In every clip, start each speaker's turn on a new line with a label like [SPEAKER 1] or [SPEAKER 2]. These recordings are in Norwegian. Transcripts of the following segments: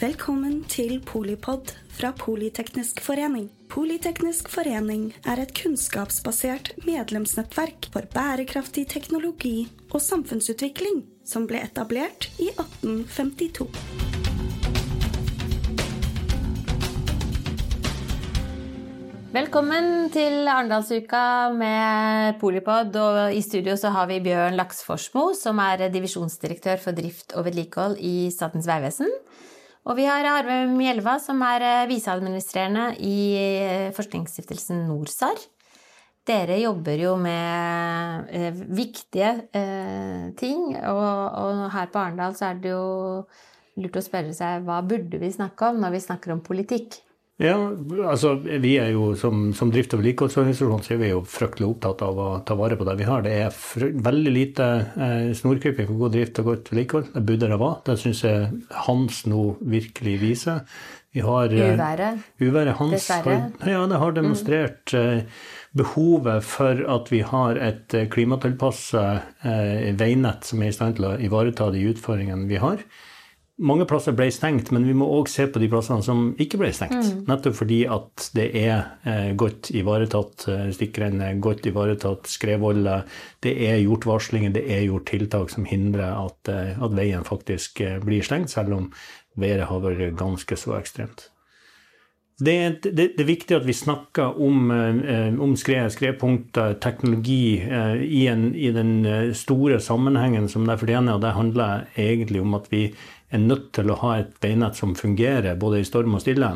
[SPEAKER 1] Velkommen til Polipod fra Politeknisk forening. Politeknisk forening er et kunnskapsbasert medlemsnettverk for bærekraftig teknologi og samfunnsutvikling som ble etablert i 1852.
[SPEAKER 2] Velkommen til Arendalsuka med Polipod. Og i studio så har vi Bjørn Laksforsmo, som er divisjonsdirektør for drift og vedlikehold i Statens vegvesen. Og vi har Arve Mjelva, som er viseadministrerende i forskningsstiftelsen NorSAR. Dere jobber jo med eh, viktige eh, ting, og her på Arendal så er det jo lurt å spørre seg hva burde vi snakke om når vi snakker om politikk?
[SPEAKER 3] Ja, altså vi er jo som, som drift- og vedlikeholdsorganisasjon så er vi jo fryktelig opptatt av å ta vare på det vi har. Det er veldig lite eh, snorkryping for god drift og godt vedlikehold. Det burde det være. Det syns jeg Hans nå virkelig viser.
[SPEAKER 2] Vi har eh, Uværet.
[SPEAKER 3] Uværet hans Dessverre. Har, ja, det har demonstrert mm. behovet for at vi har et klimatilpassa klimatilpasset eh, veinett som er i stand til å ivareta de utfordringene vi har mange plasser ble stengt, men vi må òg se på de plassene som ikke ble stengt. Mm. Nettopp fordi at det er eh, godt ivaretatt eh, stikkrenner, godt ivaretatt skredvoller. Det er gjort varslinger, det er gjort tiltak som hindrer at, eh, at veien faktisk eh, blir stengt, selv om været har vært ganske så ekstremt. Det er, det, det er, viktig at vi snakker om, eh, om skred, skredpunkter, teknologi eh, i, en, i, den store sammenhengen som det fortjener. Og det handler egentlig om at vi er nødt til å ha et veinett som fungerer både i storm og stille.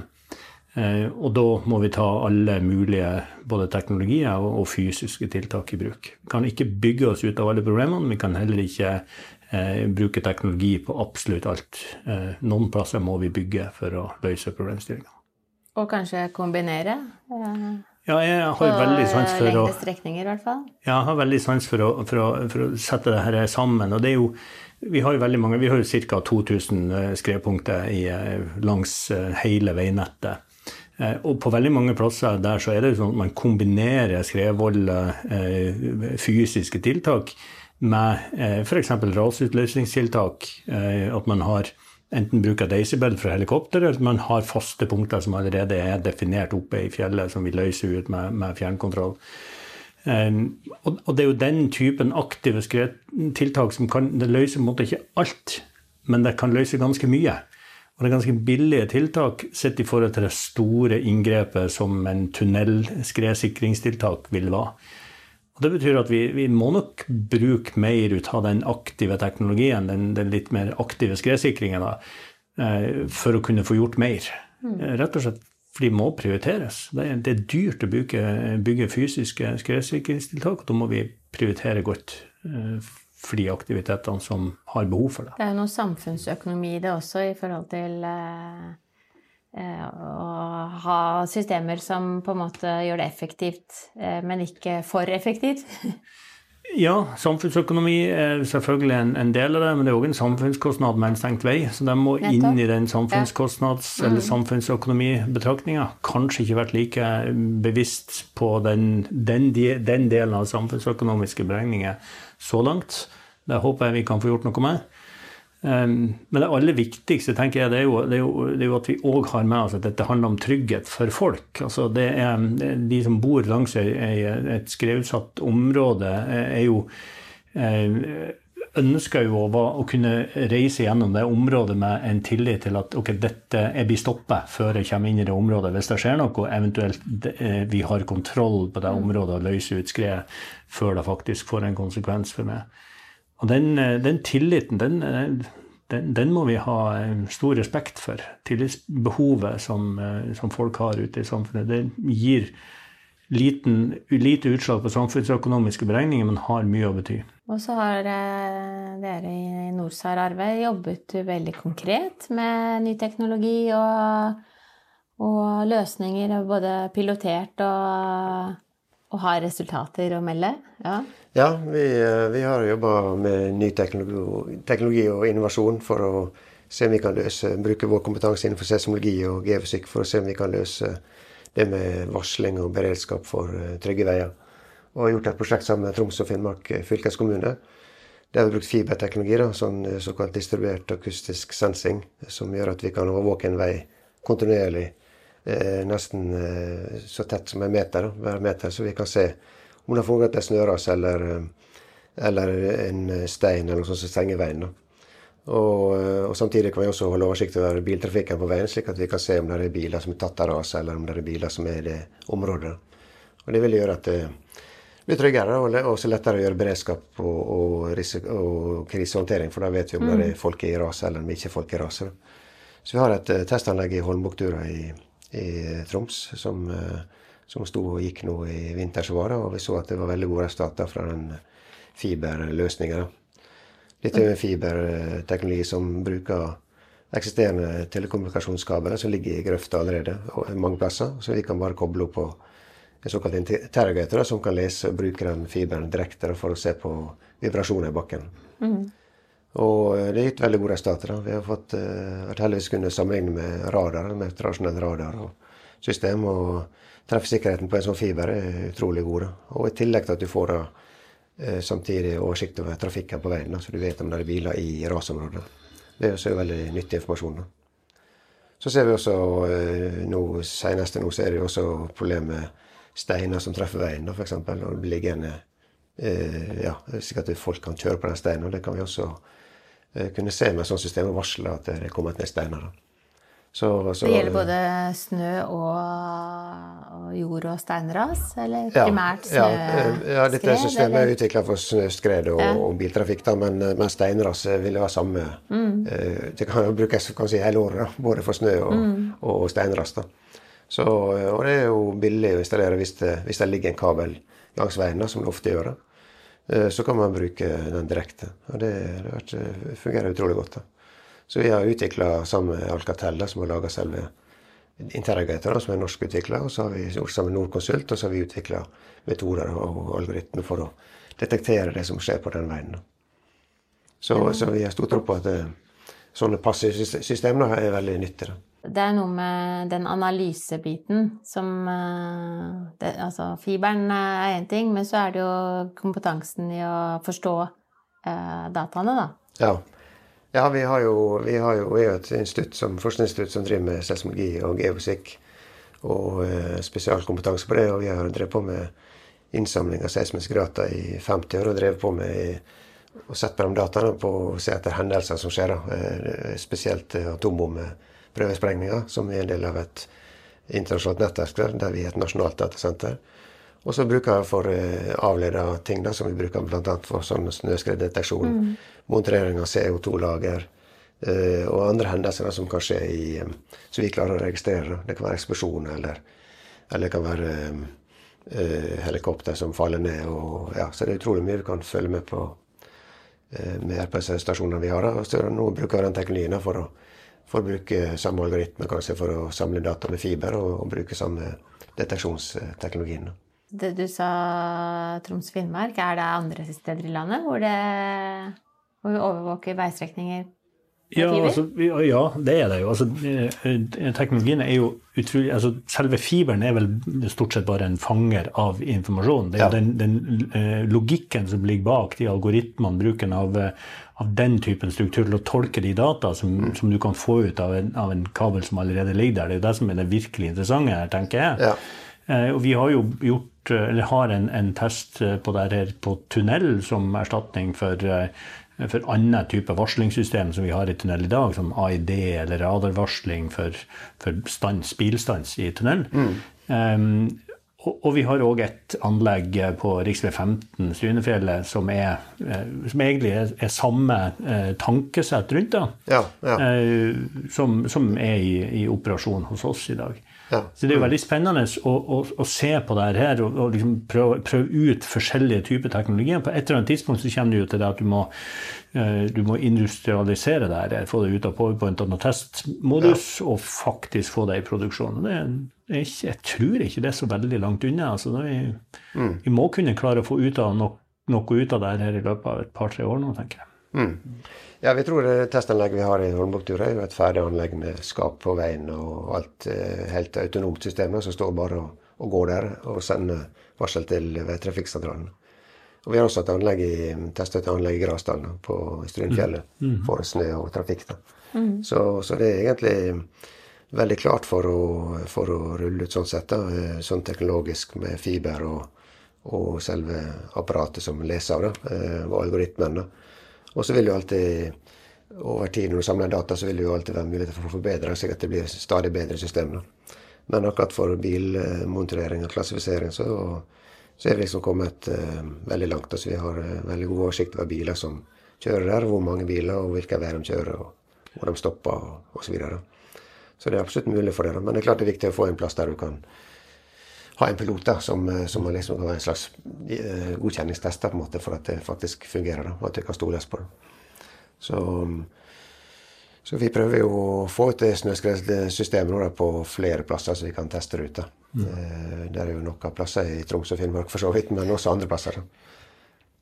[SPEAKER 3] Eh, og da må vi ta alle mulige både teknologier og, fysiske tiltak i bruk. Vi kan ikke bygge oss ut av alle problemene. Vi kan heller ikke eh, bruke teknologi på absolutt alt. Eh, noen plasser må vi bygge for å løse problemstillinga.
[SPEAKER 2] Og kanskje kombinere?
[SPEAKER 3] Ja, jeg har veldig sans for å
[SPEAKER 2] strekninger, i hvert fall?
[SPEAKER 3] Ja, jeg har veldig sans for å, for å, for å sette det her sammen. Og det er jo vi har jo veldig mange, vi har jo ca. 2000 eh, skredpunkter i, eh, langs eh, hele veinettet. Og på veldig mange plasser der så er det jo sånn at man kombinerer skredvolder, fysiske tiltak, med f.eks. rasutløsningstiltak. At man har enten bruker Dacibel fra helikopter, eller man har faste punkter som allerede er definert oppe i fjellet, som vi løser ut med, med fjernkontroll. Um, og, og, det er jo den typen aktive skredtiltak som kan Det løser på en måte ikke alt, men det kan løse ganske mye. Og det er ganske billige tiltak sett i forhold til det store inngrepet som en tunnelskredsikringstiltak vil være. Og Det betyr at vi, vi, må nok bruke mer ut av den aktive teknologien, den, den litt mer aktive skredsikringen, uh, for å kunne få gjort mer. Mm. Rett og slett for de må prioriteres. Det er, det er dyrt å bygge, bygge fysiske skredsikringstiltak. og Da må vi prioritere godt eh, for de aktivitetene som har behov for det.
[SPEAKER 2] Det er jo noe samfunnsøkonomi i det også, i forhold til eh, eh, å ha systemer som på en måte gjør det effektivt, eh, men ikke for effektivt.
[SPEAKER 3] Ja, samfunnsøkonomi er selvfølgelig en, en, del av det, men det er òg en samfunnskostnad med en stengt vei. Så de må inn i den samfunnskostnads- eller mm. samfunnsøkonomibetraktninga. Kanskje ikke vært like bevisst på den, den, den delen av samfunnsøkonomiske beregninger så langt. Det håper jeg vi kan få gjort noe med. Um, men det aller viktigste tenker jeg, det er jo, det er jo, det er jo at vi òg har med oss at dette handler om trygghet for folk. Altså det er, de som bor langs et skredutsatt område, er jo eh, ønsker jo å, å, kunne reise gjennom det området med en tillit til at ok, dette, jeg blir stoppet før jeg kommer inn i det området hvis det skjer noe, eventuelt eh, vi har kontroll på det området og løser ut skredet før det faktisk får en konsekvens for meg. Og den, eh, den tilliten, den, eh, den, den, må vi ha eh, stor respekt for. Tillitsbehovet som, som folk har ute i samfunnet. Det gir liten, lite utslag på samfunnsøkonomiske beregninger, men har mye å bety.
[SPEAKER 2] Og så har dere i Norsar Arve jobbet veldig konkret med ny teknologi og, og løsninger, både pilotert og og har resultater å melde? Ja,
[SPEAKER 4] ja vi, eh, vi har jobba med ny teknologi, teknologi, og innovasjon for å se om vi kan løse, bruke vår kompetanse innenfor seismologi og geofysikk for å se om vi kan løse det med varsling og beredskap for uh, trygge veier. Og har gjort et prosjekt sammen med Troms og Finnmark eh, fylkeskommune Det har vi brukt fiberteknologi, da, sånn såkalt distribuert akustisk sensing, som gjør at vi kan overvåke en vei kontinuerlig, eh, nesten eh, så tett som en meter, hver meter, så vi kan se om det har foregått en snøras eller, eller en stein eller noe sånt som stenger veien. Og, og, Samtidig kan vi også holde oversikt over biltrafikken på veien, slik at vi kan se om det er biler som er tatt av ras, eller om det er biler som er i det området. Og Det vil gjøre at det blir tryggere og også lettere å gjøre beredskap og, og, og krisehåndtering. For da vet vi om mm. det er folk i raset eller om det ikke er folk i raset. Så vi har et testanlegg i Holmbuktura i, i Troms som, uh, som sto og gikk nå i vinter som var. Og vi så at det var veldig gode resultater fra den fiberløsninga. Dette er en fiberteknologi som bruker eksisterende telekommunikasjonskabler som ligger i grøfta allerede mange plasser. Så vi kan bare koble opp på en såkalt interrogator som kan lese og bruke den fiberen direkte for å se på vibrasjoner i bakken. Mm. Og eh, det har gitt veldig gode resultater. Vi har fått, uh, vært heldigvis kunne sammenligne med radar, med tradisjonell radar og system. Og treffsikkerheten på en sånn fiber er utrolig god. Og i tillegg til at du får Eh, samtidig oversikt over trafikken på veien, så du vet om det er biler i rasområdet. Det er også veldig nyttig informasjon. Så ser vi også eh, nå, senest nå så er det også problem med steiner som treffer veien, f.eks. Og det blir liggende eh, ja, slik at folk kan kjøre på den steinen. og Det kan vi også kunne se med et sånt system og varsle at det er kommet ned steiner.
[SPEAKER 2] Så, så, det gjelder både snø og, og jord- og steinras? Eller primært
[SPEAKER 4] ja, snøskred? Ja, ja, dette systemet er utvikla for snøskred og, ja. og biltrafikk, da, men, men, steinras vil være samme mm. Eh, det kan jo brukes kan si, hele året, både for snø og, mm. og steinras. Da. Så, og det er jo billig å installere hvis det, hvis det ligger en kabel langs veien, da, som det ofte gjør. Da. Eh, så kan man bruke den direkte. Og det, det fungerer utrolig godt. da. Så vi har utvikla sammen med Alcatel, som har laga selve Interrogator, som er norskutvikla. Og så har vi gjort sammen med Nordkonsult, og så har vi utvikla metoder og algoritmer for å detektere det som skjer på den veien. Så, så vi har stor tro på at sånne passive systemer er veldig nyttige.
[SPEAKER 2] Det er noe med den analysebiten som eh, det, Altså, fiberen er én ting, men så er det jo kompetansen i å forstå eh, dataene, da.
[SPEAKER 4] Ja. Ja, vi har jo, vi har jo, er jo et institutt som, forskningsinstitutt som driver med seismologi og geofysikk. Og eh, spesialkompetanse på det. Og vi har drevet på med innsamling av seismiske data i 50 år. Og drevet på med å sette på de dataene på å se etter hendelser som skjer. Eh, spesielt eh, atombomprøvesprengninger, som er en del av et internasjonalt nettverk der, der vi er et nasjonalt datasenter. Og så bruker jeg for eh, avleda ting, da, som vi bruker bl.a. for sånn snøskreddeteksjon. Mm. Montering av CO2-lager. Eh, og andre hendelser da, som kan skje i, eh, som vi klarer å registrere. Det kan være eksplosjoner, eller, eller det kan være eh, helikopter som faller ned. Og, ja, så det er utrolig mye vi kan følge med på med RPC-stasjonene vi har. Da. Så nå bruker vi den teknologien for å, for å bruke samme algoritme kanskje for å samle data med fiber, og, og bruke samme deteksjonsteknologien.
[SPEAKER 2] Det du sa Troms-Finnmark, er det andre steder i landet hvor, det, hvor vi overvåker veistrekninger
[SPEAKER 3] ja, altså, ja, det er det jo. Altså, eh, teknologien er jo utrolig altså, Selve fiberen er vel stort sett bare en fanger av informasjon. Det er jo den, den uh, logikken som ligger bak de algoritmene, bruken av, uh, av, den typen struktur til å tolke de data som, mm. som du kan få ut av en, av en, kabel som allerede ligger der. Det er jo det som er det virkelig interessante her, tenker jeg. Ja. Eh, og vi har jo gjort eller har en, en test eh, på det her på tunnel som erstatning for, eh, for annen type varslingssystem som vi har i tunnel i dag, som AID eller radarvarsling for, for stans, bilstans i tunnel. Mm. Um, og, vi har òg et anlegg på rv. 15 Strynefjellet som, er, som egentlig er, er samme eh, tankesett rundt, da,
[SPEAKER 4] ja, ja.
[SPEAKER 3] Eh, som, som, er i, i operasjon hos oss i dag. Ja. Så det er veldig spennende å, å, å se på det her og, og liksom prøve, prøve, ut forskjellige typer teknologier. På et eller annet tidspunkt så kommer det jo til det at du må, du må industrialisere det her. Få det ut av powerpointene og testmodus ja. og faktisk få det i produksjon. Det er, ikke, jeg tror ikke det er så veldig langt unna. Altså, vi, mm. vi, må kunne klare å få ut av noe, noe ut av det her i løpet av et par-tre år nå, tenker jeg. Mm.
[SPEAKER 4] Ja, vi tror det testanlegget vi har i Holmbuktura er jo et ferdig anlegg med skap på veien og alt eh, helt autonomt system som står bare og, og, går der og sender varsel til trafikksentralen. Og vi har også et anlegg i, testet et anlegg i Grasdalen på Strynfjellet mm. for snø og trafikk. da. Mm. Så, så, det er egentlig veldig klart for å, for å rulle ut sånn sett, da, eh, sånn teknologisk med fiber og, og selve apparatet som leser av det, eh, og algoritmen. da. Og så vil jo alltid over tid når du samler data, så vil det jo alltid være muligheter for å forbedre, slik at det blir stadig bedre system. Da. Men akkurat for bilmonitorering og klassifisering så, så er vi liksom kommet uh, veldig langt. Altså, vi har uh, veldig god oversikt over biler som kjører der, hvor mange biler og hvilken vei de kjører, og hvor de stopper osv. Så, videre. så det er absolutt mulig for. Da. Men det er klart det er viktig å få en plass der du kan ha en pilot da, som, eh, som liksom kan være en slags uh, godkjenningstester på en måte, for at det faktisk fungerer. Da, og at det kan stoles på det. Så, så, vi prøver jo å få ut det snøskredsystemet på flere plasser, så vi kan teste det. Mm. Eh, det er jo noen plasser i Troms og Finnmark for så vidt, men også andre plasser.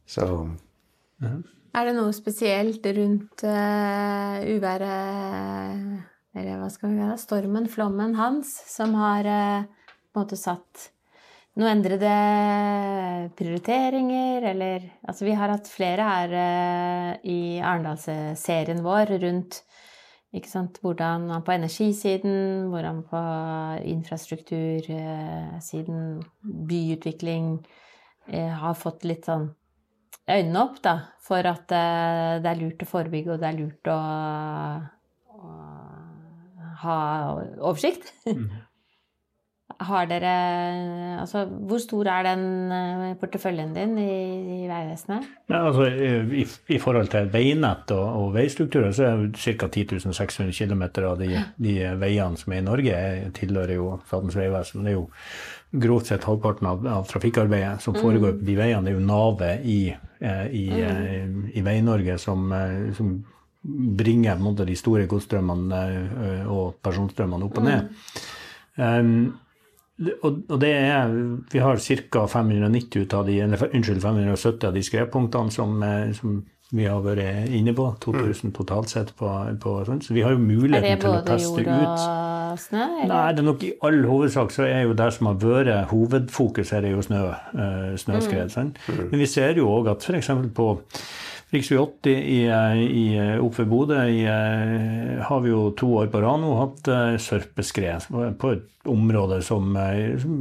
[SPEAKER 4] Så
[SPEAKER 2] mm. Er det noe spesielt rundt uh, uværet, eller hva skal vi kalle det, stormen, flommen hans, som har uh, på en måte satt noen endrede prioriteringer, eller Altså, vi har hatt flere her uh, i Arendalsserien vår rundt hvordan på energisiden, hvordan på infrastruktursiden, byutvikling, uh, har fått litt sånn øynene opp da, for at uh, det er lurt å forebygge, og det er lurt å, å ha oversikt. Mm. Har dere Altså, hvor stor er den eh, porteføljen din i, i Vegvesenet?
[SPEAKER 3] Ja, altså, i, i, forhold til veinett og, og veistrukturer, så er ca. 10 600 km av de, de, veiene som er i Norge, tilhører jo Statens vegvesen. Det er jo grovt sett halvparten av, av trafikkarbeidet som foregår på de veiene. Det er jo navet i, eh, i, mm. i Vei-Norge som, som, bringer måte, de store godsstrømmene og personstrømmene opp og ned. Mm. Um, og, og, det er Vi har ca. 590 ut av de, eller, unnskyld, 570 av de skredpunktene som, eh, som, vi har vært inne på. 2000 mm. totalt sett. på, på. Så vi har jo muligheten til å teste ut. Er det både jord og snø? Eller? Nei, det er nok i all hovedsak så er jo det som har vært hovedfokus, er jo snø, uh, snøskred. Mm. mm. Men vi ser jo òg at f.eks. på Rv. 80 i, i, oppe ved Bodø har vi jo to år på rad nå hatt sørpeskred på et område som, som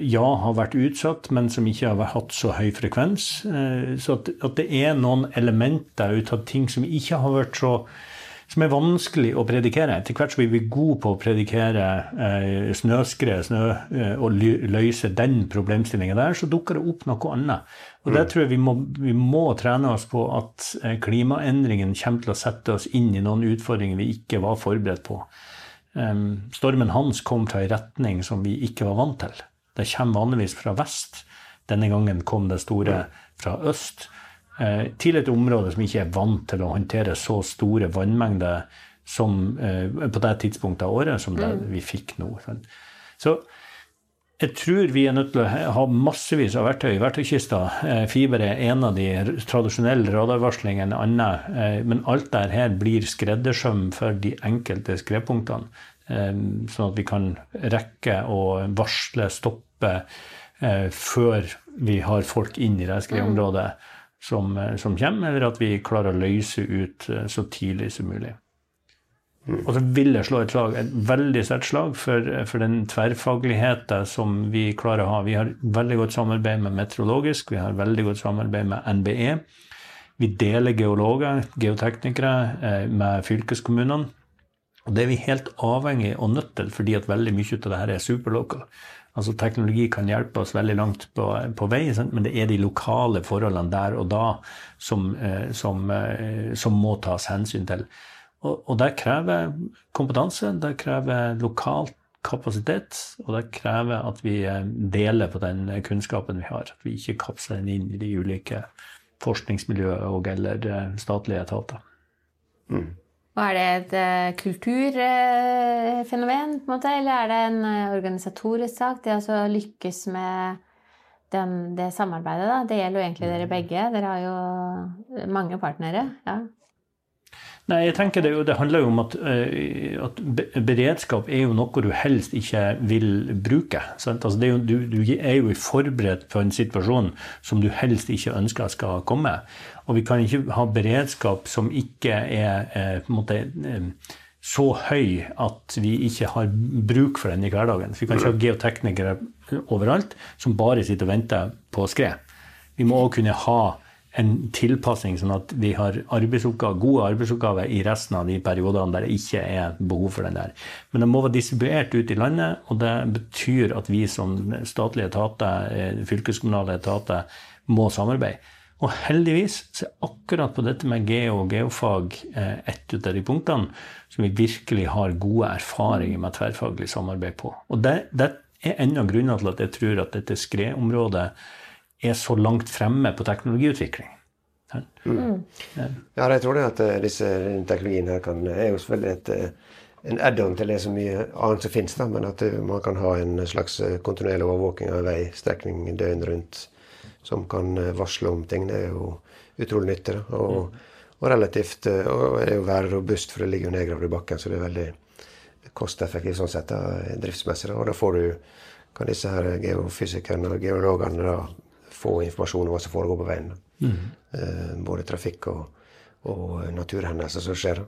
[SPEAKER 3] ja, har vært utsatt, men som ikke har hatt så høy frekvens. så at, at, det er noen elementer ut av ting som ikke har vært så som er vanskelig å predikere. Etter hvert så blir vi gode på å predikere eh, snøskred snø, eh, og løse den problemstillinga der, så dukker det opp noe annet. Og det mm. tror jeg vi må, vi må trene oss på at eh, klimaendringen kommer til å sette oss inn i noen utfordringer vi ikke var forberedt på. Um, stormen Hans kom fra en retning som vi ikke var vant til. Det kommer vanligvis fra vest. Denne gangen kom det store fra øst. Uh, til et område som ikke er vant til å håndtere så store vannmengder som, uh, på det tidspunktet av året som det mm. vi fikk nå. Så jeg tror vi er nødt til å ha massevis av verktøy i verktøykista. Eh, fiber er en av de tradisjonelle radarvarslingene. Eh, men alt dette her blir skreddersøm for de enkelte skredpunktene. Eh, sånn at vi kan rekke å varsle, stoppe, før vi har folk inn i det skredområdet som, som kommer, eller at vi klarer å løse ut så tidlig som mulig. Og så vil jeg slå et slag, et veldig sterkt slag for, for, den tverrfagligheten som vi klarer å ha. Vi har veldig godt samarbeid med Meteorologisk, vi har veldig godt samarbeid med NBE. Vi deler geologer, geoteknikere, eh, med fylkeskommunene. Og det er vi helt avhengig og nødt til, fordi at veldig mye av det her er superlocal. Altså Teknologi kan hjelpe oss veldig langt på, på vei, men det er de lokale forholdene der og da som, eh, som, eh, som må tas hensyn til. Og, og det krever kompetanse, det krever lokal kapasitet, og det krever at vi eh, deler på den kunnskapen vi har. At vi ikke kapsler den inn i de ulike forskningsmiljøer og eller statlige etater.
[SPEAKER 2] Mm. Og er det et uh, kulturfenomen, på en måte, eller er det en uh, organisatorisk sak? Det å lykkes med den, det samarbeidet, da. Det gjelder jo egentlig dere begge. Dere har jo mange partnere. ja.
[SPEAKER 3] Nei, jeg tenker Det, det handler jo om at, uh, at, beredskap er jo noe du helst ikke vil bruke. Altså jo, du, du, er jo forberedt på en situasjon som du helst ikke ønsker skal komme. Og vi kan ikke ha beredskap som ikke er på en måte uh, så høy at vi ikke har bruk for den i hverdagen. Så vi kan ikke ha geoteknikere overalt som bare sitter og venter på skred. Vi må òg kunne ha en tilpassing, sånn at vi har arbeidsoppgaver, gode arbeidsoppgaver i resten av de periodene der det ikke er behov for den der. Men det må være distribuert ut i landet, og det betyr at vi som statlige etater, eh, fylkeskommunale etater, må samarbeide. Og heldigvis så er akkurat på dette med geo og geofag eh, ett av de punktene som vi virkelig har gode erfaringer med tverrfaglig samarbeid på. Og det, det er en av grunnene til at jeg tror at dette skredområdet er så langt fremme på teknologiutvikling.
[SPEAKER 4] Mm. Ja, jeg tror det at eh, disse teknologiene her kan, er jo selvfølgelig et, eh, en add-on til det så mye annet som finnes. Da, men at eh, man kan ha en slags kontinuerlig overvåking av veistrekning døgnet rundt som kan varsle om ting. Det er jo utrolig nyttig. Og, og, relativt og er jo være robust, for det ligger jo nedgravd i bakken. Så det er veldig kosteffektivt sånn sett, da, driftsmessig. Da. Og da får du, kan disse her geofysikerne og geologene da få informasjon om hva som foregår på veien. Mm. Eh, både trafikk og, og naturhendelser som skjer.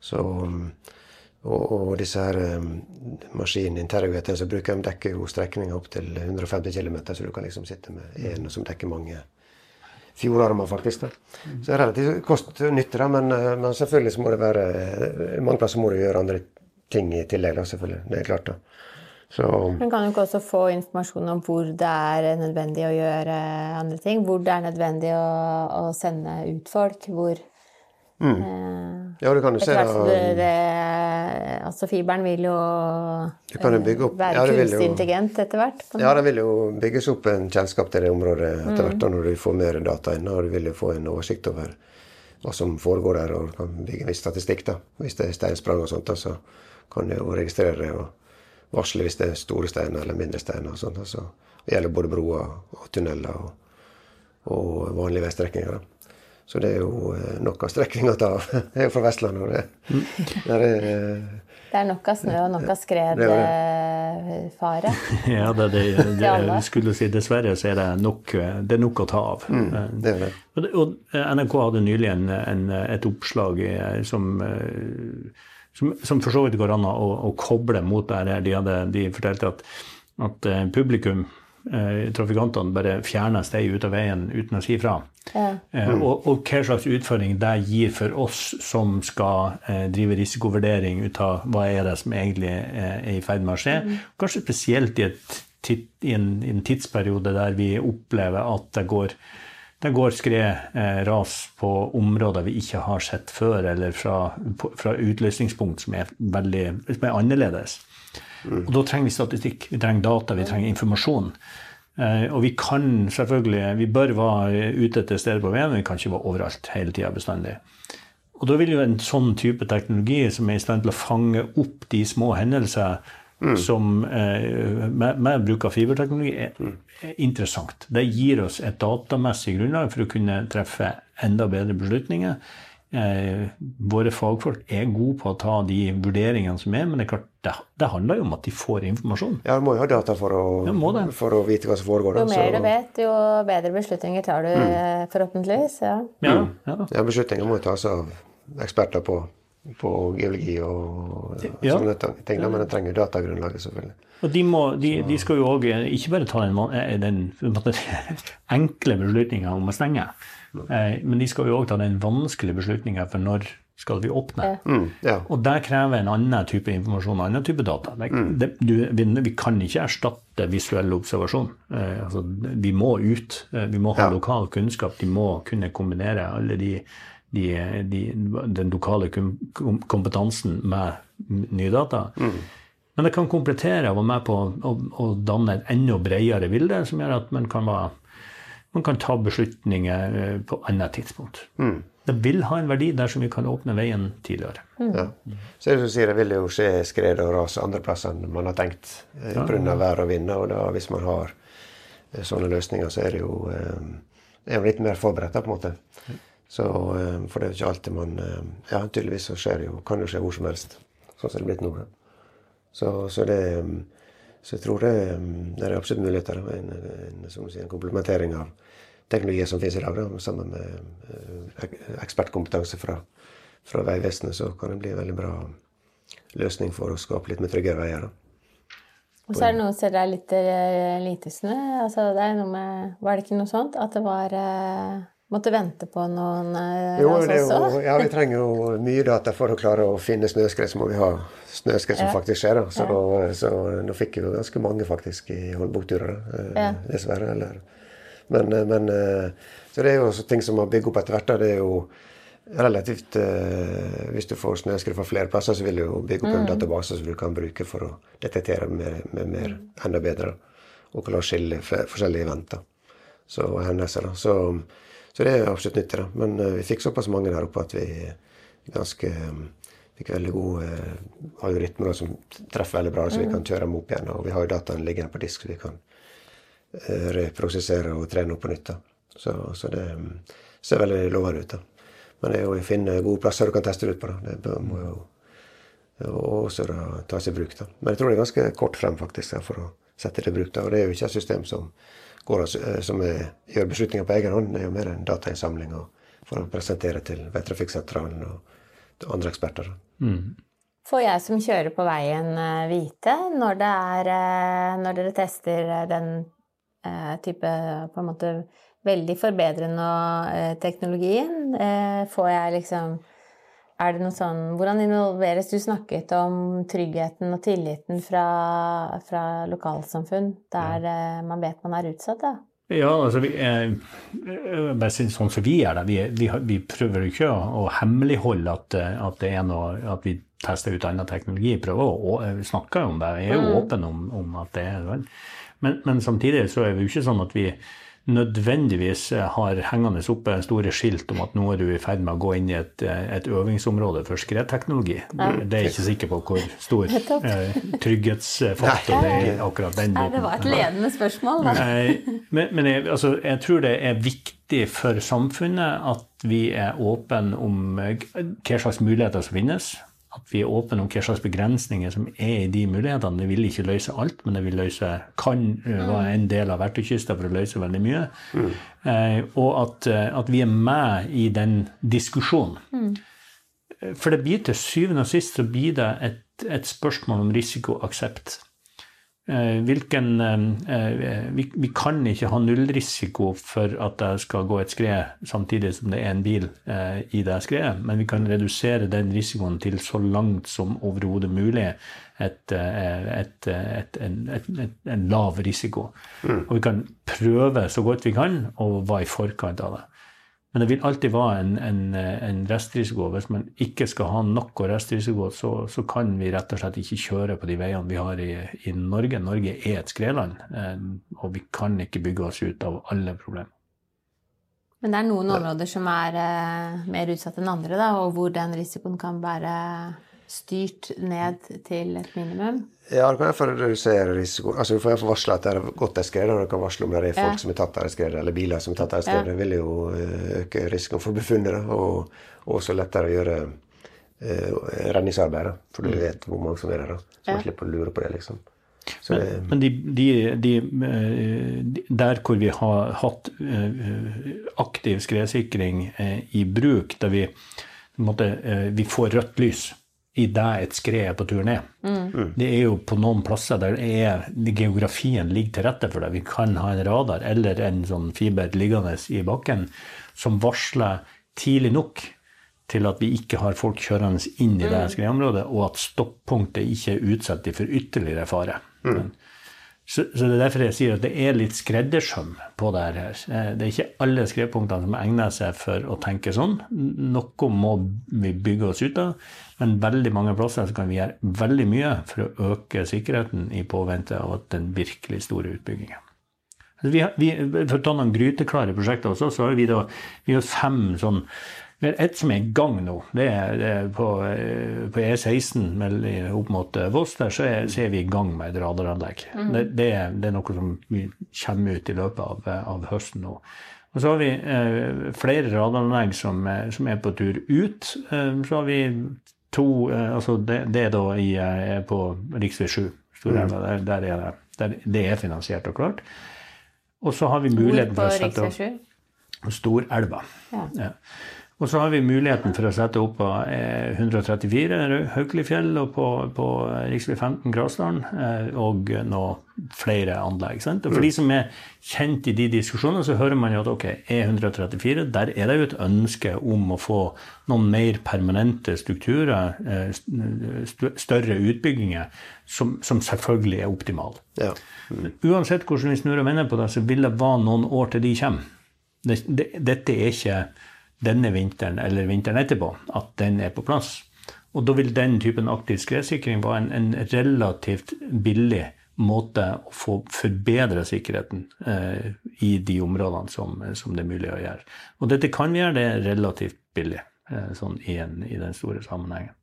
[SPEAKER 4] Så, og, og, disse her um, maskinene, interrogatene som bruker, de dekker jo strekninger opp til 150 km, så du kan liksom sitte med en som dekker mange fjordarmer, faktisk. Da. Så det er relativt kost-nytte, men, eh, men, selvfølgelig så må det være Mange plasser må du gjøre andre ting i tillegg, da, selvfølgelig. Det er klart. da.
[SPEAKER 2] Så, Men kan du ikke også få informasjon om hvor det er nødvendig å gjøre andre ting? Hvor det er nødvendig å, å sende ut folk? Hvor
[SPEAKER 4] mm. eh, Ja, du kan jo se
[SPEAKER 2] det, det, Altså, fiberen vil jo
[SPEAKER 4] eh,
[SPEAKER 2] være ja, kunstig intelligent etter hvert.
[SPEAKER 4] Ja, det vil jo bygges opp en kjennskap til det området etter hvert mm. når du får mer data inn. Og du vil jo få en oversikt over hva som foregår der, og kan bygge en viss statistikk. da. Hvis det er steinsprang og sånt, da, så kan du jo registrere det. og varsle hvis det er store steiner eller mindre steiner. og sånt. Altså, det gjelder både broer og tunneler og, og vanlige veistrekninger. Så det er jo eh, nok av strekninger å ta av. Jeg er jo fra Vestlandet. og det, der er,
[SPEAKER 2] det er nok av snø og nok av skredfare.
[SPEAKER 3] ja, det, det, det, jeg skulle si dessverre så er det nok, det er nok å ta av.
[SPEAKER 4] Mm, det er det.
[SPEAKER 3] Og, og NRK hadde nylig en, en, et oppslag som som, som for så vidt går an å, å koble mot det her. De, hadde, de fortalte at, at eh, publikum, eh, trafikantene, bare fjerner steg ut av veien uten å si fra. Ja. Eh, og, og, hva slags utfordring det gir for oss som skal eh, drive risikovurdering ut av hva er det som egentlig eh, er i ferd med å skje. Mm. Kanskje spesielt i, et, i, en, i en tidsperiode der vi opplever at det går det går skred, eh, ras, på områder vi ikke har sett før, eller fra, fra utløsningspunkt som er, veldig, som er annerledes. Mm. Og Da trenger vi statistikk, vi trenger data, vi trenger informasjon. Eh, og vi kan selvfølgelig, vi bør være ute til stede på veien, men vi kan ikke være overalt hele tida bestandig. Og da vil jo en sånn type teknologi som er i stand til å fange opp de små hendelser mm. som eh, med, med, bruk av fiberteknologi, er, mm. er, interessant. Det gir oss et datamessig grunnlag for å kunne treffe enda bedre beslutninger. Eh, våre fagfolk er gode på å ta de vurderingene som er, men det er klart, det, det handler jo om at de får informasjon.
[SPEAKER 4] Ja, du må jo ha data for å, ja, for å vite hva som foregår.
[SPEAKER 2] Jo mer du vet, jo bedre beslutninger tar du, mm. Eh, forhåpentligvis. Ja,
[SPEAKER 4] ja, ja. ja beslutninger må jo tas av eksperter på på geologi og ja. sånne ting. Men det trenger datagrunnlaget, selvfølgelig.
[SPEAKER 3] Og de, må, de, de skal jo òg eh, ikke bare ta den, eh, den enkle beslutninga om å stenge, eh, men de skal jo òg ta den vanskelige beslutninga for når skal vi åpne.
[SPEAKER 4] Mm, ja.
[SPEAKER 3] Og det krever en annen type informasjon, en annen type data. Det, mm. det, du, vi, vi, kan ikke erstatte visuell observasjon. Eh, altså, vi må ut. Vi må ha ja. lokal kunnskap. De må kunne kombinere alle de de, de, den lokale kompetansen med nye data. Mm. Men det kan komplettere og være med på å, å, danne et enda bredere bilde, som gjør at man kan, være, man kan ta beslutninger eh, på annet tidspunkt. Mm. Det vil ha en verdi dersom vi kan åpne veien tidligere.
[SPEAKER 4] Mm. Ja. Så det, sier, det vil jo skje skred og ras andre plasser enn man har tenkt eh, pga. Ja. vær og vind. Og da, hvis man har eh, sånne løsninger, så er det jo, er jo litt mer forberedt. på en måte. Så, eh, for det er jo ikke alltid man eh, Ja, tydeligvis så skjer jo, kan det jo skje hvor som helst. Sånn som det er blitt nå. Så, så, det, eh, så jeg tror det, det er absolutt muligheter. En, en, sier, en komplementering av teknologier som finnes i dag, da, sammen med ekspertkompetanse fra, fra Vegvesenet, så kan det bli en veldig bra løsning for å skape litt mer tryggere veier. da.
[SPEAKER 2] Og så er det noe som er litt snø. Altså, det er noe med Var det ikke noe sånt? At det var eh, Måtte vente på noen eh,
[SPEAKER 4] Jo, er jo, ja, vi trenger jo mye data for å klare å finne snøskred. Så må vi ha snøskred som
[SPEAKER 2] Ja.
[SPEAKER 4] faktisk skjer. da. Så, da, så nå fikk vi jo ganske mange faktisk i eh, dessverre. Eller. Men, eh, men eh, Så det er jo ting som har bygd opp etter hvert. Det er jo relativt eh, Hvis du får snøskred fra flere plasser, så vil du jo bygge opp en database som du kan bruke for å detektere med, med mer, enda bedre. Og klare å skille forskjellige eventer så, hendelser. da. Så, så det er absolutt nyttig. da. Men eh, vi fikk såpass mange der oppe at vi ganske eh, fikk veldig gode eh, algoritmer som treffer veldig bra, så vi kan kjøre dem opp igjen. Og vi har jo dataen liggende på disk, så vi kan eh, reprosessere og trene opp på nytt. Så, så det mm, ser veldig lovende ut. da. Men det er jo å finne gode plasser du kan teste det ut på. da. Det må jo også da tas i bruk. da. Men jeg tror det er ganske kort frem faktisk for å sette det i bruk. da. Og det er jo ikke et system som, går, eh, som er, gjør beslutninger på egen hånd. Det er jo mer en datainnsamling for å presentere til Veitrafikksentralen og andre eksperter. Mm.
[SPEAKER 2] Får jeg som kjører på veien eh, vite når det er eh, Når dere tester den eh, type på en måte veldig forbedrende eh, teknologien? Får jeg liksom Er det noe sånn Hvordan involveres Du snakket om tryggheten og tilliten fra, fra lokalsamfunn der ja. man vet man er utsatt, da.
[SPEAKER 3] Ja, altså vi, eh, eh, sånn som vi er det. Vi, vi, vi prøver ikke å, hemmeligholde at, eh, at det er noe at vi tester ut annen teknologi. Prøver å, å vi snakker jo om det. Vi er jo åpen om, om at det er det. Men, men samtidig så er det jo ikke sånn at vi nødvendigvis eh, har hengende oppe store skilt om at nå er du i ferd med å gå inn i et, eh, et øvingsområde for skredteknologi. Det er jeg ikke sikker på hvor stor eh, trygghetsfaktor det er akkurat den biten.
[SPEAKER 2] det var et ledende spørsmål, da.
[SPEAKER 3] Men, men jeg, altså, jeg tror det er viktig for samfunnet at vi er åpne om eh, hva slags muligheter som finnes. At vi er åpne om hva slags begrensninger som er i de mulighetene. Det vil ikke løse alt, men det vil løse, kan eh, være en del av verktøykista for å løse veldig mye. Eh, og at, eh, at vi er med i den diskusjonen. For det blir til syvende og sist så blir det et, et spørsmål om risikoaksept. Eh, Hvilken, eh, eh, vi, vi kan ikke ha nullrisiko for at det skal gå et skred samtidig som det er en bil i det skredet, men vi kan redusere den risikoen til så langt som overhodet mulig et, et, et, en, lav risiko. Og vi kan prøve så godt vi kan å være i forkant av det. Men det vil alltid være en, en, en restrisiko. Hvis man ikke skal ha noe restrisiko, så, så kan vi rett og slett ikke kjøre på de veiene vi har i, i Norge. Norge er et skredland, eh, og vi kan ikke bygge oss ut av alle problemer.
[SPEAKER 2] Men det er noen områder som er eh, mer utsatt enn andre, da, og hvor den risikoen kan være styrt ned til et minimum.
[SPEAKER 4] Ja, du kan iallfall redusere risikoen. Altså, Du får iallfall varsle at det har gått et skred, og du kan varsle om det er folk
[SPEAKER 2] Ja.
[SPEAKER 4] som er tatt av et skred, eller biler som er tatt av et skred.
[SPEAKER 2] Ja.
[SPEAKER 4] Det vil jo eh, øke risikoen for funnet, og og også lettere å gjøre eh, redningsarbeid. Da, for du vet hvor mange som er der, da, så man
[SPEAKER 2] Ja.
[SPEAKER 4] slipper å lure på det. liksom. Så det,
[SPEAKER 3] Men de, de, de, eh, der hvor vi har hatt aktiv skredsikring i bruk, der vi, på måte, vi får rødt lys i det et skred er på tur ned. Det er jo på noen plasser der er, geografien ligger til rette for det. Vi kan ha en radar eller en sånn fiber liggende i bakken som varsler tidlig nok til at vi ikke har folk kjørende inn i det skredområdet, og at stoppunktet ikke er utsatt for ytterligere fare. Så, så det er derfor jeg sier at det er litt skreddersøm på det her. Eh, Det er ikke alle skredpunktene som egner seg for å tenke sånn. Noe må vi bygge oss ut av, men veldig mange plasser så kan vi gjøre veldig mye for å øke sikkerheten i påvente av at den virkelig store utbyggingen. Altså, Vi, vi, for å ta noen gryteklare prosjekter også, så har vi da vi har fem sånn har ett som er i gang nå. Det er, det er på, eh, på E16 mell- opp mot eh, Voss. Der så er, så er vi i gang med et radaranlegg. Det, det, er, det er noe som vi kommer ut i løpet av, eh, av høsten nå. Og så har vi eh, flere radaranlegg som, er- som er på tur ut. Eh, så har vi to eh, Altså det, det er da i, på rv. 7, Storelva. Der, der er det, der, det er finansiert og klart. Og så har vi muligheten for å sette opp Storelva.
[SPEAKER 2] Ja.
[SPEAKER 3] Ja. Og så har vi muligheten for å sette opp på eh, 134 Rau- Haukelifjell og på, på rv. 15 Grasdalen, eh, og nå flere anlegg. Sant? Og for de som er kjent i de diskusjonene, så hører man jo at ok, E134, der er det jo et ønske om å få noen mer permanente strukturer, eh, større utbygginger, som, som selvfølgelig er optimale.
[SPEAKER 4] Ja.
[SPEAKER 3] Uansett hvordan vi snur og vender på det, så vil det være noen år til de kommer. Det, det, dette er ikke denne vinteren eller vinteren etterpå at den er på plass. Og da vil den typen aktiv skredsikring være en, en relativt billig måte å få forbedre sikkerheten eh, i de områdene som, som det er mulig å gjøre. Og dette kan vi gjøre, det er relativt billig eh, sånn i, en, i den store sammenhengen.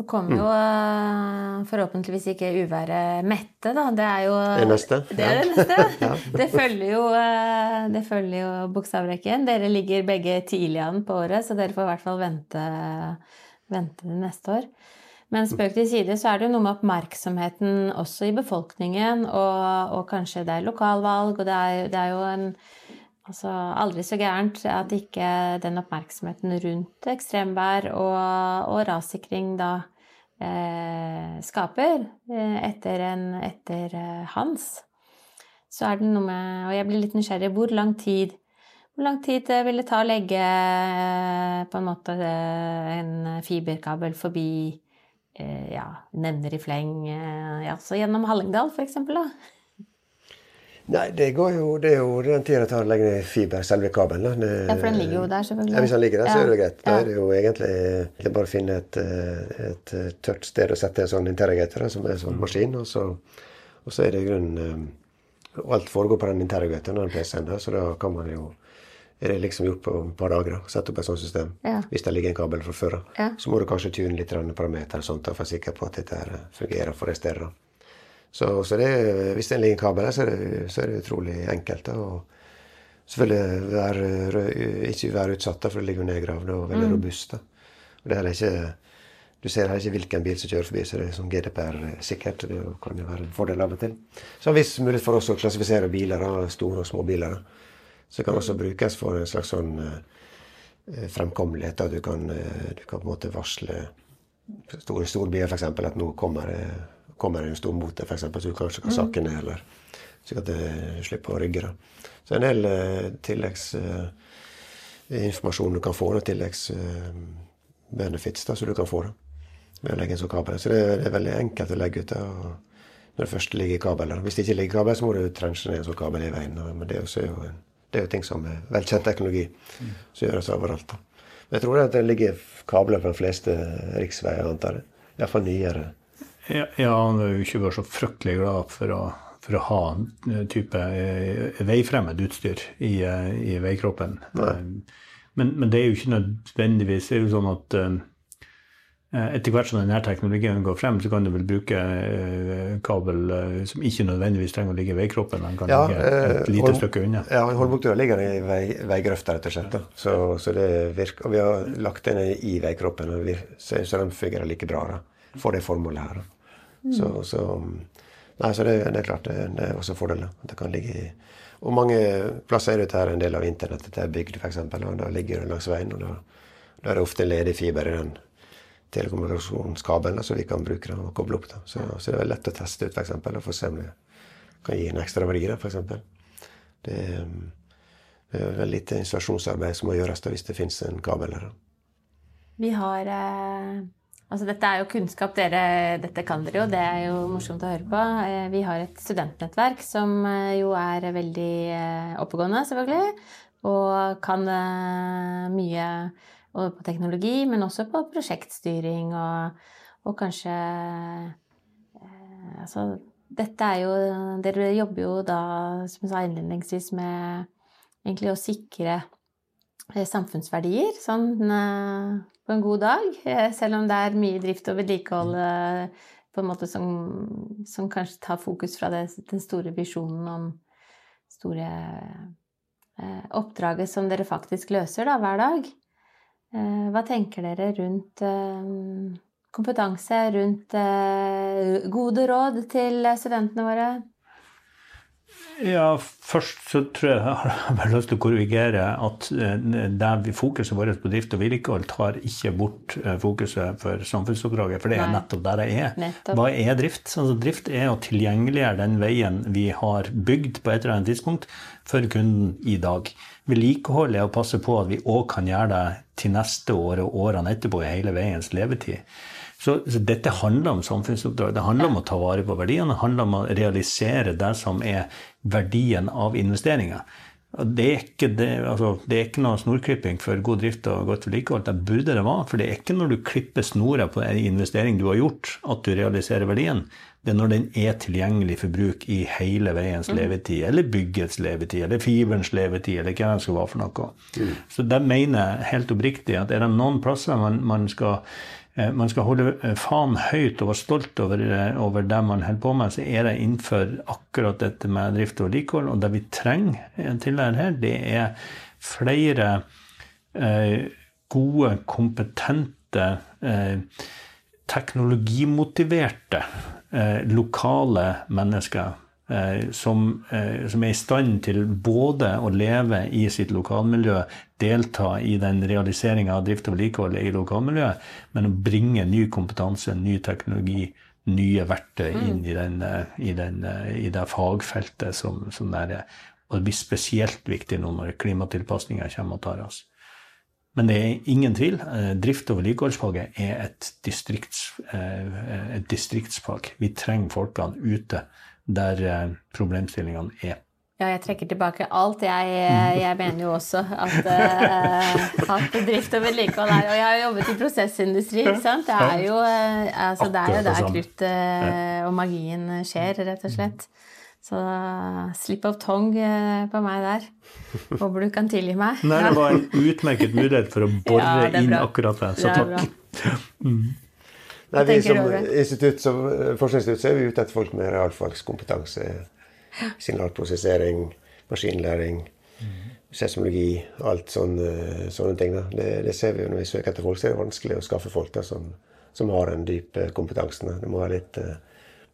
[SPEAKER 2] Nå kommer jo eh, forhåpentligvis ikke uværet Mette, da. Det er jo
[SPEAKER 4] Det neste.
[SPEAKER 2] Det er det neste. Det følger jo, eh, det følger jo bokstavrekken. Dere ligger begge tidlig an på året, så dere får i hvert fall vente, vente til neste år. Men spøk til side, så er det jo noe med oppmerksomheten også i befolkningen, og, og kanskje det er lokalvalg, og det er, det er jo en Altså aldri så gærent at ikke den oppmerksomheten rundt ekstremvær og, og rassikring da eh, skaper eh, etter, en, etter eh, Hans. Så er det noe med Og jeg blir litt nysgjerrig. Hvor lang tid hvor lang tid vil det ta å legge eh, på en måte eh, en fiberkabel forbi eh, ja, nevner i fleng, eh, ja, så gjennom Hallingdal f.eks., da?
[SPEAKER 4] Nei, det går jo, det er jo den tida det tar å legge ned fiber, selve kabelen. Det-
[SPEAKER 2] Ja, for den ligger jo der, selvfølgelig.
[SPEAKER 4] Ja, Hvis den ligger der, så er det jo greit. Da er det jo egentlig det er bare å finne et, et tørt sted å sette en sånn interrogator, som er en sånn maskin, og så, og så er det i grunnen eh, Alt foregår på den interrogatoren, den PC-en, der, så da kan man jo er det liksom gjort på et par dager. da, Sette opp et sånt system.
[SPEAKER 2] Ja.
[SPEAKER 4] Hvis det ligger en kabel fra før. av.
[SPEAKER 2] Ja.
[SPEAKER 4] Så må du kanskje tune litt parametere og sånt, for å være sikker på at dette eh, fungerer for da. Så, så det, hvis det ligger en kabel der, så det, så er det utrolig enkelt. da, og Selvfølgelig være, ikke være utsatt, for ligger jo nedgravd og veldig robust. da. Og det er ikke, du ser heller ikke hvilken bil som kjører forbi, så det er sånn GDPR-sikkert. Det kan jo være en fordel av og til. Så en viss mulighet for oss å klassifisere biler, da, store og små biler. da. Så kan også brukes for en slags sånn eh, fremkommelighet. da Du kan, eh, du kan på en måte varsle store storbiler, f.eks. At nå kommer, det- kommer det en stor motor, f.eks. Så du kanskje kan sakke ned, eller slik at du slipper å rygge. da. Så en del eh, tilleggsinformasjon eh, du kan få, da, tilleggs eh, da, som du kan få da, med å legge en sånn kabel. Så det, det er veldig enkelt å legge ut. det når det først ligger kabel. Hvis det ikke ligger kabel, så må du trenche ned en sånn kabel i veien. da, Men det er, jo, en- det er jo ting som er velkjent teknologi, som gjøres overalt. da. Men jeg tror at det ligger kabler på de fleste riksveier, antar jeg. Iallfall nyere.
[SPEAKER 3] Ja, ja, han var jo ikke vært så fryktelig glad for å, for å ha en type eh, veifremmed utstyr i, eh, i veikroppen. Eh, Men, men det er jo ikke nødvendigvis Det er jo sånn at eh, etter hvert som denne teknologien går frem, så kan du vel bruke eh, kabel eh, som ikke nødvendigvis trenger å ligge i veikroppen. Den kan
[SPEAKER 4] Ja,
[SPEAKER 3] ligge
[SPEAKER 4] eh,
[SPEAKER 3] et lite stykke unna.
[SPEAKER 4] Ja, Holmbuktura ligger i vei, veigrøfta, rett og slett. da. Så, så det virker, og vi har lagt den i veikroppen, og vi, så, så den fungerer like bra da, for det formålet her. da. Så, så, nei, så det, det er klart, det, det er også fordeler. Det kan ligge i Og mange plasser er dette her en del av internettet er bygd, f.eks. Og da ligger det langs veien, og da, da er det ofte ledig fiber i den telekommunikasjonskabelen, så vi kan bruke den og koble opp. da. Så, så det er lett å teste ut, f.eks., og få se om det kan gi en ekstra verdi, f.eks. Det, er, det er veldig lite installasjonsarbeid som må gjøres da, hvis det finnes en kabel der.
[SPEAKER 2] Vi har eh, Altså, dette er jo kunnskap dere Dette kan dere jo, det er jo morsomt å høre på. Eh, vi har et studentnettverk som eh, jo er veldig eh, oppegående, selvfølgelig. Og kan mye på teknologi, men også på prosjektstyring og, og kanskje Altså, dette er jo Dere jobber jo da, som jeg sa innledningsvis, med egentlig å sikre samfunnsverdier sånn på en god dag. eh, Selv om det er mye drift og vedlikehold eh, på en måte som, som kanskje tar fokus fra det, den store visjonen om store eh, oppdraget som dere faktisk løser da, hver dag. Eh, hva tenker dere rundt eh, kompetanse, rundt eh, gode råd til studentene våre?
[SPEAKER 3] Ja, først så tror jeg jeg har bare lyst til å korrigere at det vi fokuset vårt på drift og vedlikehold tar ikke bort eh, fokuset for samfunnsoppdraget, for det er nettopp der det er.
[SPEAKER 2] Nettopp.
[SPEAKER 3] Hva er drift? Altså, drift er å tilgjengeliggjøre den veien vi har bygd på et eller annet tidspunkt for kunden i dag. Vedlikehold er å passe på at vi òg kan gjøre det til neste år og årene etterpå i hele veiens levetid. Så, så dette handler om samfunnsoppdrag. Det handler om å ta vare på verdiene. Det handler om å realisere det som er verdien av investeringer. Det er, ikke det, altså, det er ikke noe snorklipping for god drift og godt vedlikehold. Det burde det være. For det er ikke når du klipper snora på en investering du har gjort, at du realiserer verdien. Det er når den er tilgjengelig for bruk i hele veiens levetid, eller byggets levetid, eller fiberens levetid, eller hva det skal være for noe. Så det mener jeg helt oppriktig at er det noen plasser man, man skal man skal holde eh, faen høyt og være stolt over, eh, over det man holder på med, så er det innenfor akkurat dette med drift og vedlikehold. Og det vi trenger eh, til dette her, det er flere eh, gode, kompetente, eh, teknologimotiverte, eh, lokale mennesker eh, som, eh, som er i stand til både å leve i sitt lokalmiljø, delta i den realiseringa av drift og vedlikehold i lokalmiljøet, men å bringe ny kompetanse, ny teknologi, nye verktøy inn i, den, eh, i, den, eh, i det fagfeltet som, som det er. Og det blir spesielt viktig nå når klimatilpasninga kommer og tar oss. Men det er ingen tvil. eh, Drift- og vedlikeholdsfaget er et, distrikts, eh, et distriktsfag. Vi trenger folkene ute der eh, problemstillingene er.
[SPEAKER 2] Ja, jeg trekker tilbake alt. Jeg, jeg mener jo også at, uh, at drift og vedlikehold er Og jeg har jo jobbet i prosessindustri, ikke sant. Det er jo, eh, altså, det er jo der kruttet og magien skjer, rett og slett. Så slip of tongue eh, på meg der. Håper du kan tilgi meg.
[SPEAKER 3] Nei, det var en utmerket mulighet for å bore
[SPEAKER 2] Ja,
[SPEAKER 3] inn akkurat det. Så
[SPEAKER 2] Det
[SPEAKER 3] takk.
[SPEAKER 2] bra.
[SPEAKER 4] Nei, vi som institutt, som eh, forskningsinstitutt så er vi ute etter folk med realfagskompetanse. Signalprosessering, maskinlæring, seismologi, alt sånne, sånne ting. Det, det ser vi jo når vi søker etter folk, så er det vanskelig å skaffe folk da, som, som har den dype kompetansen. Da. Det må være litt eh,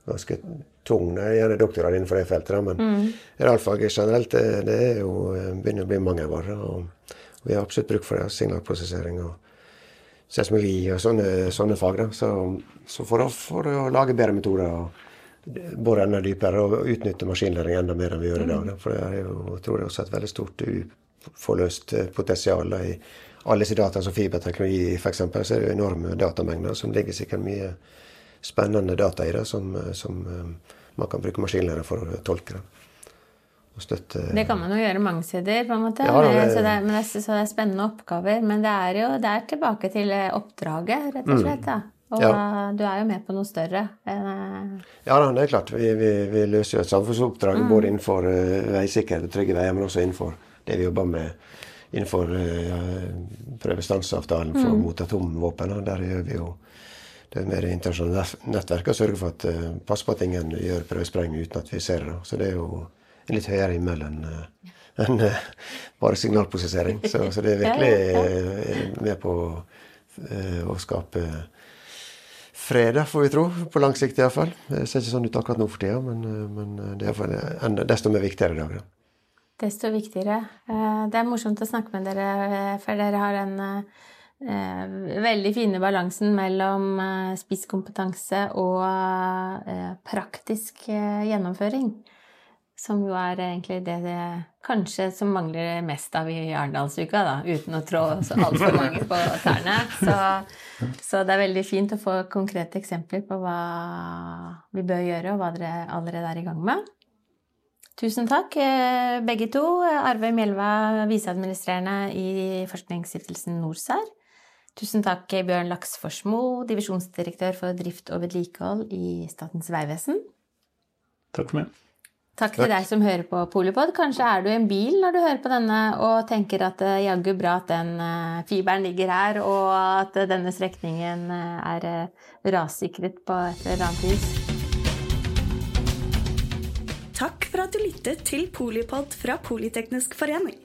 [SPEAKER 4] ganske tung. Det er gjerne doktorgrad innenfor det feltet, da, men realfaget generelt det, det jo, eh, begynner å bli mangelvare. Og, og vi har absolutt bruk for det. Signalprosessering og seismologi og sånne, sånne fag. Da. Så, så for, å, for å lage bedre metoder og bore enda dypere og utnytte maskinlæring enda mer enn vi gjør i dag. Da. For jo, jeg tror det er også et veldig stort uforløst eh, potensial da, i alle disse data som fiberteknologi f.eks. Så er det jo enorme datamengder som ligger sikkert mye spennende data i det, som, som eh, man kan bruke maskinlæring for å tolke. det. Og støtte
[SPEAKER 2] Det kan man jo gjøre mange steder, på en måte.
[SPEAKER 4] Ja, det-
[SPEAKER 2] så, det, men det, så det er spennende oppgaver. Men det er jo det er tilbake til eh, oppdraget, rett og slett. Da. Og
[SPEAKER 4] Mm. Ja.
[SPEAKER 2] du er jo med på noe større. eh,
[SPEAKER 4] Ja da, det er klart. Vi, vi, vi løser jo et samfunnsoppdrag både innenfor uh, veisikkerhet og trygge veier, men også innenfor det vi jobber med innenfor uh, prøvestansavtalen for mot atomvåpen. Der gjør vi jo det er mer internasjonale nettverket og sørger for at uh, passe på at ingen gjør prøvesprengning uten at vi ser det. Så det er jo litt høyere himmel enn uh, enn, uh, bare signalprosessering. Så, så det er virkelig uh, med på å skape fred, får vi tro. På lang sikt iallfall. Det ser ikke sånn ut akkurat nå for tida, men, eh, men det er desto mer viktigere i dag. Da.
[SPEAKER 2] Desto viktigere. Eh, Det er morsomt å snakke med dere, eh, for dere har den eh, veldig fine balansen mellom eh, spisskompetanse og eh, praktisk eh, gjennomføring. Som jo er egentlig det, det kanskje som mangler mest av i Arendalsuka, da, uten å trå altfor mange på tærne. Så, så det er veldig fint å få konkrete eksempler på hva vi bør gjøre, og hva dere allerede er i gang med. Tusen takk, eh, begge to. Arve Mjelva, viseadministrerende i Forskningsstiftelsen NorSER. Tusen takk, Bjørn Laksforsmo, divisjonsdirektør for drift og vedlikehold i Statens vegvesen.
[SPEAKER 3] Takk for meg.
[SPEAKER 2] Takk til deg som hører på Polipod. Kanskje er du i en bil når du hører på denne og tenker at det jaggu bra at den eh, fiberen ligger her, og at eh, denne strekningen eh, er eh, rassikret på et eller annet vis.
[SPEAKER 1] Takk for at du lyttet til Polipod fra Politeknisk forening.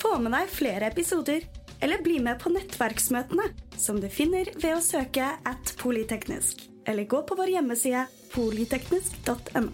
[SPEAKER 1] Få med deg flere episoder, eller bli med på nettverksmøtene, som du finner ved å søke at polyteknisk, eller gå på vår hjemmeside polyteknisk.no.